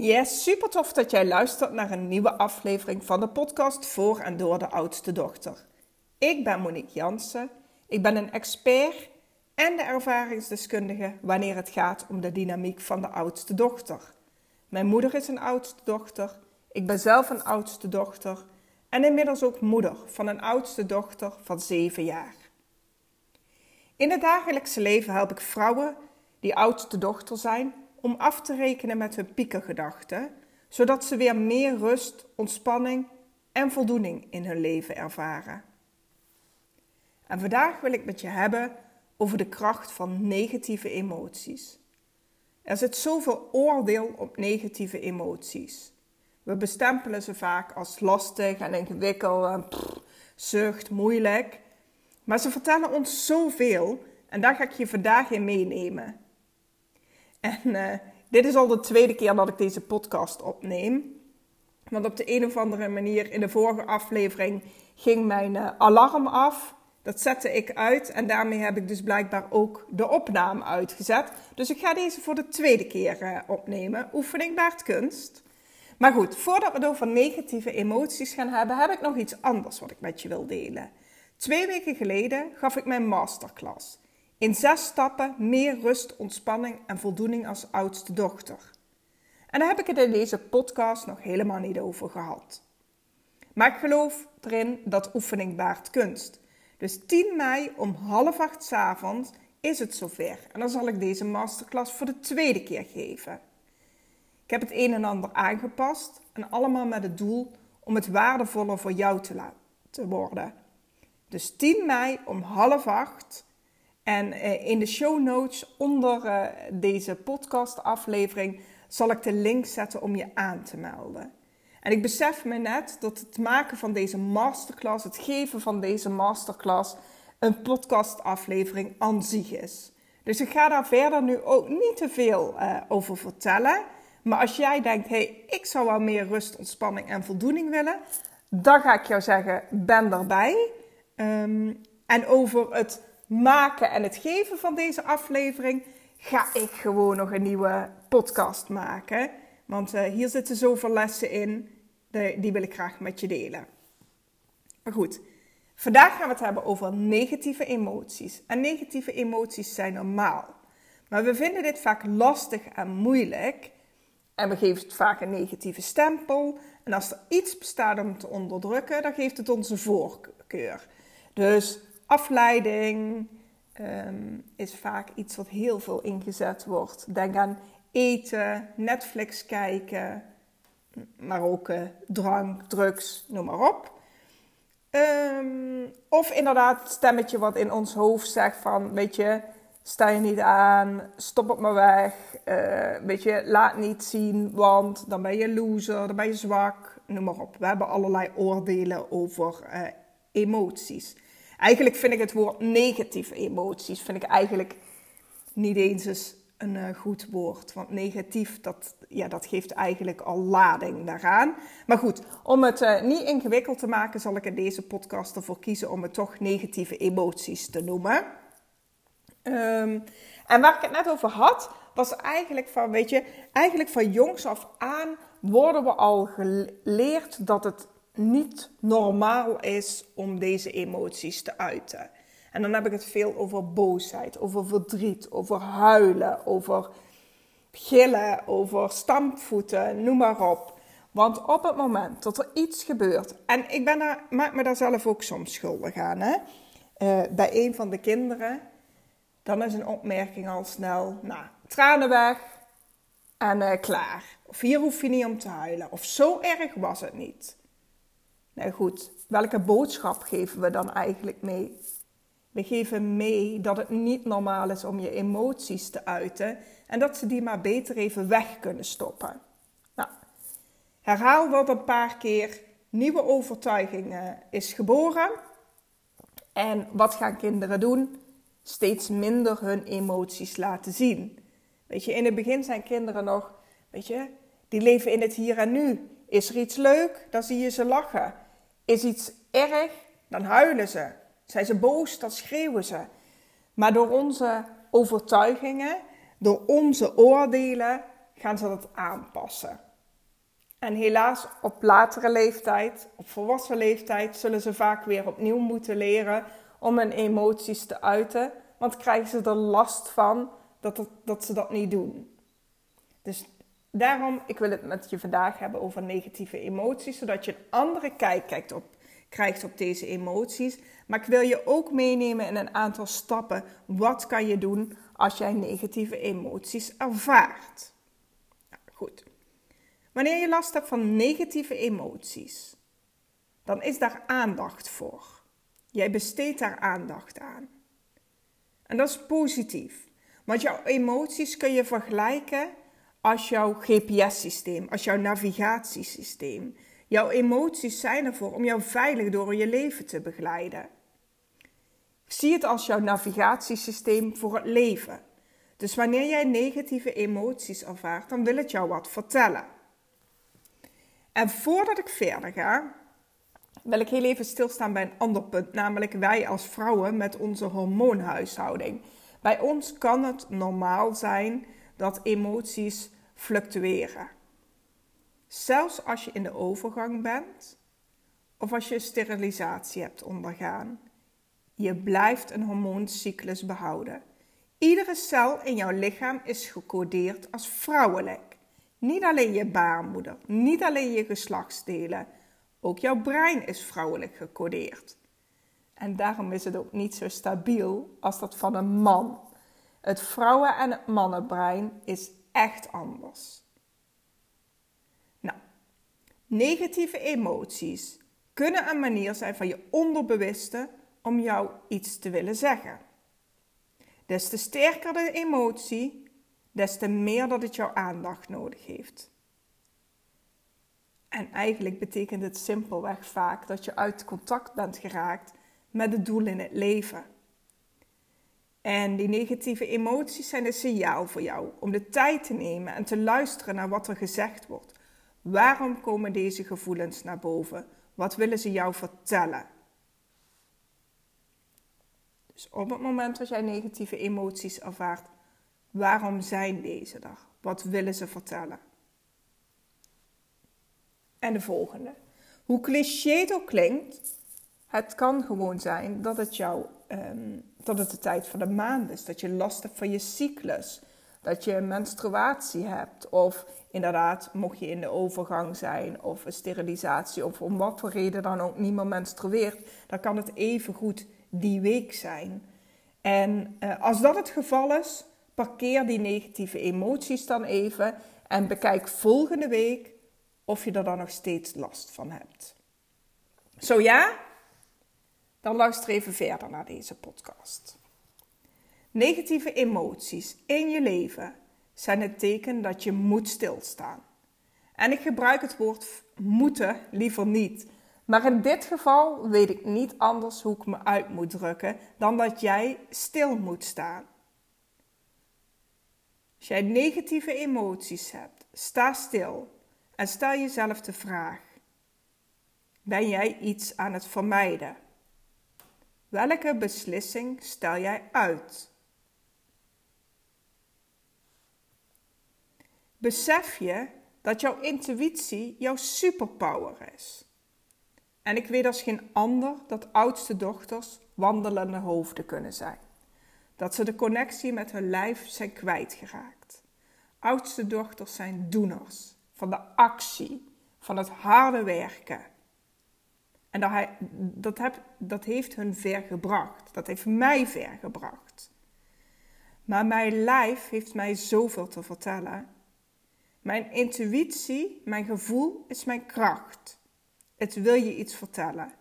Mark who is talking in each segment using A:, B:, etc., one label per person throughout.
A: Yes, super tof dat jij luistert naar een nieuwe aflevering van de podcast voor en door de oudste dochter. Ik ben Monique Jansen. Ik ben een expert en de ervaringsdeskundige wanneer het gaat om de dynamiek van de oudste dochter. Mijn moeder is een oudste dochter. Ik ben zelf een oudste dochter en inmiddels ook moeder van een oudste dochter van 7 jaar. In het dagelijkse leven help ik vrouwen die oudste dochter zijn om af te rekenen met hun piekengedachten, zodat ze weer meer rust, ontspanning en voldoening in hun leven ervaren. En vandaag wil ik met je hebben over de kracht van negatieve emoties. Er zit zoveel oordeel op negatieve emoties. We bestempelen ze vaak als lastig en ingewikkeld en zucht, moeilijk. Maar ze vertellen ons zoveel en daar ga ik je vandaag in meenemen. En uh, dit is al de tweede keer dat ik deze podcast opneem. Want op de een of andere manier in de vorige aflevering ging mijn uh, alarm af. Dat zette ik uit en daarmee heb ik dus blijkbaar ook de opname uitgezet. Dus ik ga deze voor de tweede keer uh, opnemen. Oefening baart kunst. Maar goed, voordat we het over negatieve emoties gaan hebben, heb ik nog iets anders wat ik met je wil delen. Twee weken geleden gaf ik mijn masterclass. In zes stappen meer rust, ontspanning en voldoening als oudste dochter. En daar heb ik het in deze podcast nog helemaal niet over gehad. Maar ik geloof erin dat oefening baart kunst. Dus 10 mei om half acht avonds is het zover. En dan zal ik deze masterclass voor de tweede keer geven. Ik heb het een en ander aangepast en allemaal met het doel om het waardevoller voor jou te laten worden. Dus 10 mei om half acht en eh, in de show notes onder uh, deze podcastaflevering zal ik de link zetten om je aan te melden. En ik besef me net dat het maken van deze masterclass, het geven van deze masterclass, een podcastaflevering aan zich is. Dus ik ga daar verder nu ook niet te veel uh, over vertellen. Maar als jij denkt, hey, ik zou wel meer rust, ontspanning en voldoening willen, dan ga ik jou zeggen, ben erbij. Um, en over het maken en het geven van deze aflevering ga ik gewoon nog een nieuwe podcast maken. Want uh, hier zitten zoveel lessen in, die wil ik graag met je delen. Maar goed, vandaag gaan we het hebben over negatieve emoties. En negatieve emoties zijn normaal. Maar we vinden dit vaak lastig en moeilijk. En we geven het vaak een negatieve stempel. En als er iets bestaat om te onderdrukken, dan geeft het onze voorkeur. Dus afleiding um, is vaak iets wat heel veel ingezet wordt. Denk aan eten, Netflix kijken, maar ook uh, drank, drugs, noem maar op. Um, of inderdaad het stemmetje wat in ons hoofd zegt van, weet je, sta je niet aan, stop op maar weg, uh, weet je, laat niet zien, want dan ben je loser, dan ben je zwak, noem maar op. We hebben allerlei oordelen over uh, emoties. Eigenlijk vind ik het woord negatieve emoties vind ik eigenlijk niet eens eens een uh, goed woord. Want negatief, dat, ja, dat geeft eigenlijk al lading daaraan. Maar goed, om het uh, niet ingewikkeld te maken, zal ik in deze podcast ervoor kiezen om het toch negatieve emoties te noemen. Um, en waar ik het net over had, was eigenlijk van, weet je, eigenlijk van jongs af aan worden we al geleerd dat het niet normaal is om deze emoties te uiten. En dan heb ik het veel over boosheid, over verdriet, over huilen, over gillen, over stampvoeten, noem maar op. Want op het moment dat er iets gebeurt, en ik ben maak me daar zelf ook soms schuldig aan, hè? Uh, bij een van de kinderen, dan is een opmerking al snel, nou, tranen weg en uh, klaar. Of hier hoef je niet om te huilen. Of zo erg was het niet. Nou goed, welke boodschap geven we dan eigenlijk mee? We geven mee dat het niet normaal is om je emoties te uiten en dat ze die maar beter even weg kunnen stoppen. Nou, herhaal dat een paar keer. Nieuwe overtuiging is geboren. En wat gaan kinderen doen? Steeds minder hun emoties laten zien. Weet je, in het begin zijn kinderen nog, weet je, die leven in het hier en nu. Is er iets leuk, dan zie je ze lachen. Is iets erg, dan huilen ze. Zijn ze boos, dan schreeuwen ze. Maar door onze overtuigingen, door onze oordelen, gaan ze dat aanpassen. En helaas op latere leeftijd, op volwassen leeftijd, zullen ze vaak weer opnieuw moeten leren om hun emoties te uiten. Want krijgen ze er last van dat, dat ze dat niet doen. Dus daarom, ik wil het met je vandaag hebben over negatieve emoties, zodat je een andere kijk kijkt op, krijgt op deze emoties. Maar ik wil je ook meenemen in een aantal stappen. Wat kan je doen als jij negatieve emoties ervaart? Nou, goed. Wanneer je last hebt van negatieve emoties, dan is daar aandacht voor. Jij besteedt daar aandacht aan. En dat is positief. Want jouw emoties kun je vergelijken als jouw GPS-systeem, als jouw navigatiesysteem. Jouw emoties zijn ervoor om jou veilig door je leven te begeleiden. Zie het als jouw navigatiesysteem voor het leven. Dus wanneer jij negatieve emoties ervaart, dan wil het jou wat vertellen. En voordat ik verder ga, wil ik heel even stilstaan bij een ander punt, namelijk wij als vrouwen met onze hormoonhuishouding. Bij ons kan het normaal zijn dat emoties fluctueren. Zelfs als je in de overgang bent of als je sterilisatie hebt ondergaan. Je blijft een hormooncyclus behouden. Iedere cel in jouw lichaam is gecodeerd als vrouwelijk. Niet alleen je baarmoeder, niet alleen je geslachtsdelen, ook jouw brein is vrouwelijk gecodeerd. En daarom is het ook niet zo stabiel als dat van een man. Het vrouwen- en het mannenbrein is echt anders. Nou, negatieve emoties kunnen een manier zijn van je onderbewuste om jou iets te willen zeggen. Des te sterker de emotie, des te meer dat het jouw aandacht nodig heeft. En eigenlijk betekent het simpelweg vaak dat je uit contact bent geraakt met het doel in het leven. En die negatieve emoties zijn een signaal voor jou om de tijd te nemen en te luisteren naar wat er gezegd wordt. Waarom komen deze gevoelens naar boven? Wat willen ze jou vertellen? Dus op het moment dat jij negatieve emoties ervaart, waarom zijn deze er? Wat willen ze vertellen? En de volgende. Hoe cliché het ook klinkt, het kan gewoon zijn dat het, jou, um, dat het de tijd van de maand is. Dat je last hebt van je cyclus. Dat je menstruatie hebt. Of inderdaad, mocht je in de overgang zijn. Of een sterilisatie. Of om wat voor reden dan ook niet meer menstrueert. Dan kan het even goed die week zijn. En uh, als dat het geval is, parkeer die negatieve emoties dan even. En bekijk volgende week of je er dan nog steeds last van hebt. Zo ja? Dan luister even verder naar deze podcast. Negatieve emoties in je leven zijn het teken dat je moet stilstaan. En ik gebruik het woord moeten liever niet. Maar in dit geval weet ik niet anders hoe ik me uit moet drukken dan dat jij stil moet staan. Als jij negatieve emoties hebt, sta stil en stel jezelf de vraag: ben jij iets aan het vermijden? Welke beslissing stel jij uit? Besef je dat jouw intuïtie jouw superpower is? En ik weet als geen ander dat oudste dochters wandelende hoofden kunnen zijn. Dat ze de connectie met hun lijf zijn kwijtgeraakt. Oudste dochters zijn doeners van de actie, van het harde werken. En dat, hij, dat, heb, dat heeft hun ver gebracht. Dat heeft mij ver gebracht. Maar mijn lijf heeft mij zoveel te vertellen. Mijn intuïtie, mijn gevoel is mijn kracht. Het wil je iets vertellen.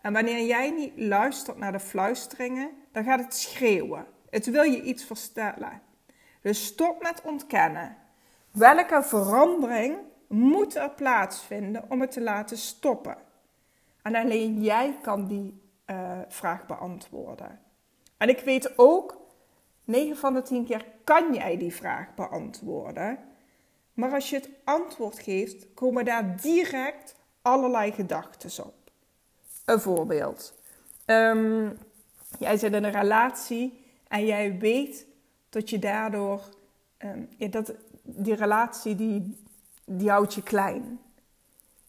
A: En wanneer jij niet luistert naar de fluisteringen, dan gaat het schreeuwen. Het wil je iets vertellen. Dus stop met ontkennen. Welke verandering moet er plaatsvinden om het te laten stoppen? En alleen jij kan die uh, vraag beantwoorden. En ik weet ook, 9 van de 10 keer kan jij die vraag beantwoorden. Maar als je het antwoord geeft, komen daar direct allerlei gedachten op. Een voorbeeld. Um, jij zit in een relatie en jij weet dat je daardoor ja, dat die relatie die die houdt je klein.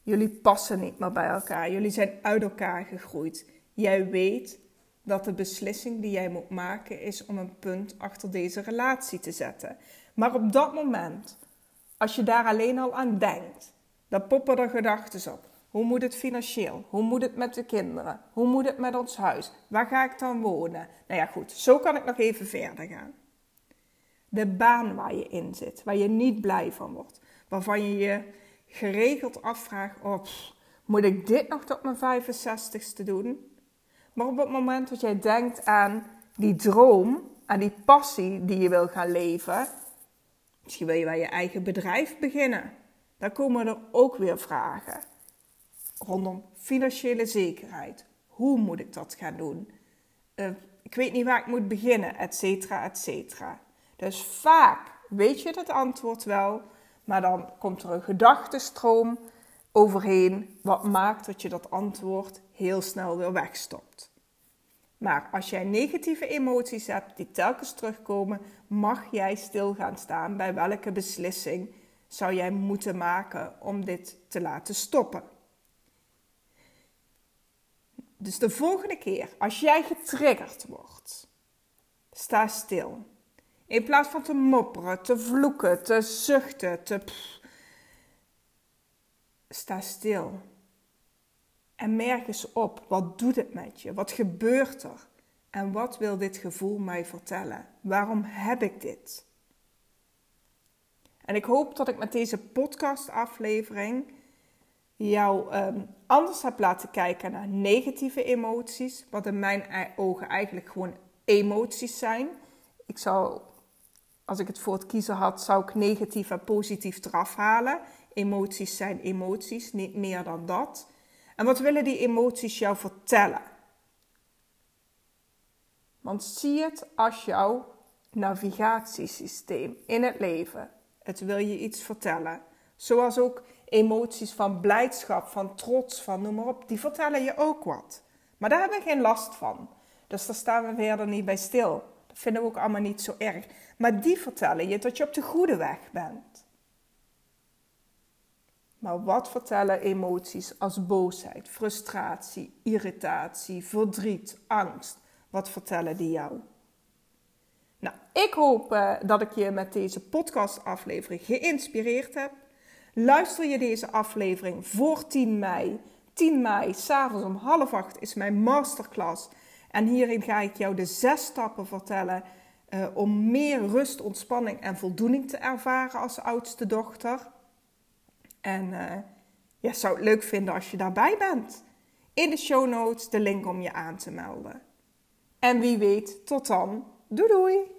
A: Jullie passen niet meer bij elkaar. Jullie zijn uit elkaar gegroeid. Jij weet dat de beslissing die jij moet maken is om een punt achter deze relatie te zetten. Maar op dat moment, als je daar alleen al aan denkt, dan poppen er gedachten op. Hoe moet het financieel? Hoe moet het met de kinderen? Hoe moet het met ons huis? Waar ga ik dan wonen? Nou ja, goed, zo kan ik nog even verder gaan. De baan waar je in zit, waar je niet blij van wordt, waarvan je je geregeld afvraagt: oh, moet ik dit nog tot mijn 65ste doen? Maar op het moment dat jij denkt aan die droom, aan die passie die je wil gaan leven, misschien wil je wel je eigen bedrijf beginnen. Dan komen er ook weer vragen rondom financiële zekerheid. Hoe moet ik dat gaan doen? Uh, ik weet niet waar ik moet beginnen, et cetera, et cetera. Dus vaak weet je het antwoord wel, maar dan komt er een gedachtenstroom overheen, wat maakt dat je dat antwoord heel snel weer wegstopt. Maar als jij negatieve emoties hebt die telkens terugkomen, mag jij stil gaan staan bij welke beslissing zou jij moeten maken om dit te laten stoppen. Dus de volgende keer, als jij getriggerd wordt, sta stil. In plaats van te mopperen, te vloeken, te zuchten, te. sta stil. En merk eens op, wat doet het met je? Wat gebeurt er? En wat wil dit gevoel mij vertellen? Waarom heb ik dit? En ik hoop dat ik met deze podcastaflevering jou um, anders heb laten kijken naar negatieve emoties, wat in mijn ogen eigenlijk gewoon emoties zijn. Ik zou, als ik het voor het kiezen had, zou ik negatief en positief eraf halen. Emoties zijn emoties, niet meer dan dat. En wat willen die emoties jou vertellen? Want zie het als jouw navigatiesysteem in het leven. Het wil je iets vertellen. Zoals ook emoties van blijdschap, van trots, van noem maar op, die vertellen je ook wat. Maar daar hebben we geen last van. Dus daar staan we verder niet bij stil. Dat vinden we ook allemaal niet zo erg. Maar die vertellen je dat je op de goede weg bent. Maar wat vertellen emoties als boosheid, frustratie, irritatie, verdriet, angst? Wat vertellen die jou? Nou, ik hoop uh, dat ik je met deze podcastaflevering geïnspireerd heb. Luister je deze aflevering voor 10 mei. 10 mei, s'avonds om half acht, is mijn masterclass. En hierin ga ik jou de zes stappen vertellen uh, om meer rust, ontspanning en voldoening te ervaren als oudste dochter. En uh, zou het leuk vinden als je daarbij bent. In de show notes de link om je aan te melden. En wie weet, tot dan. Doei doei!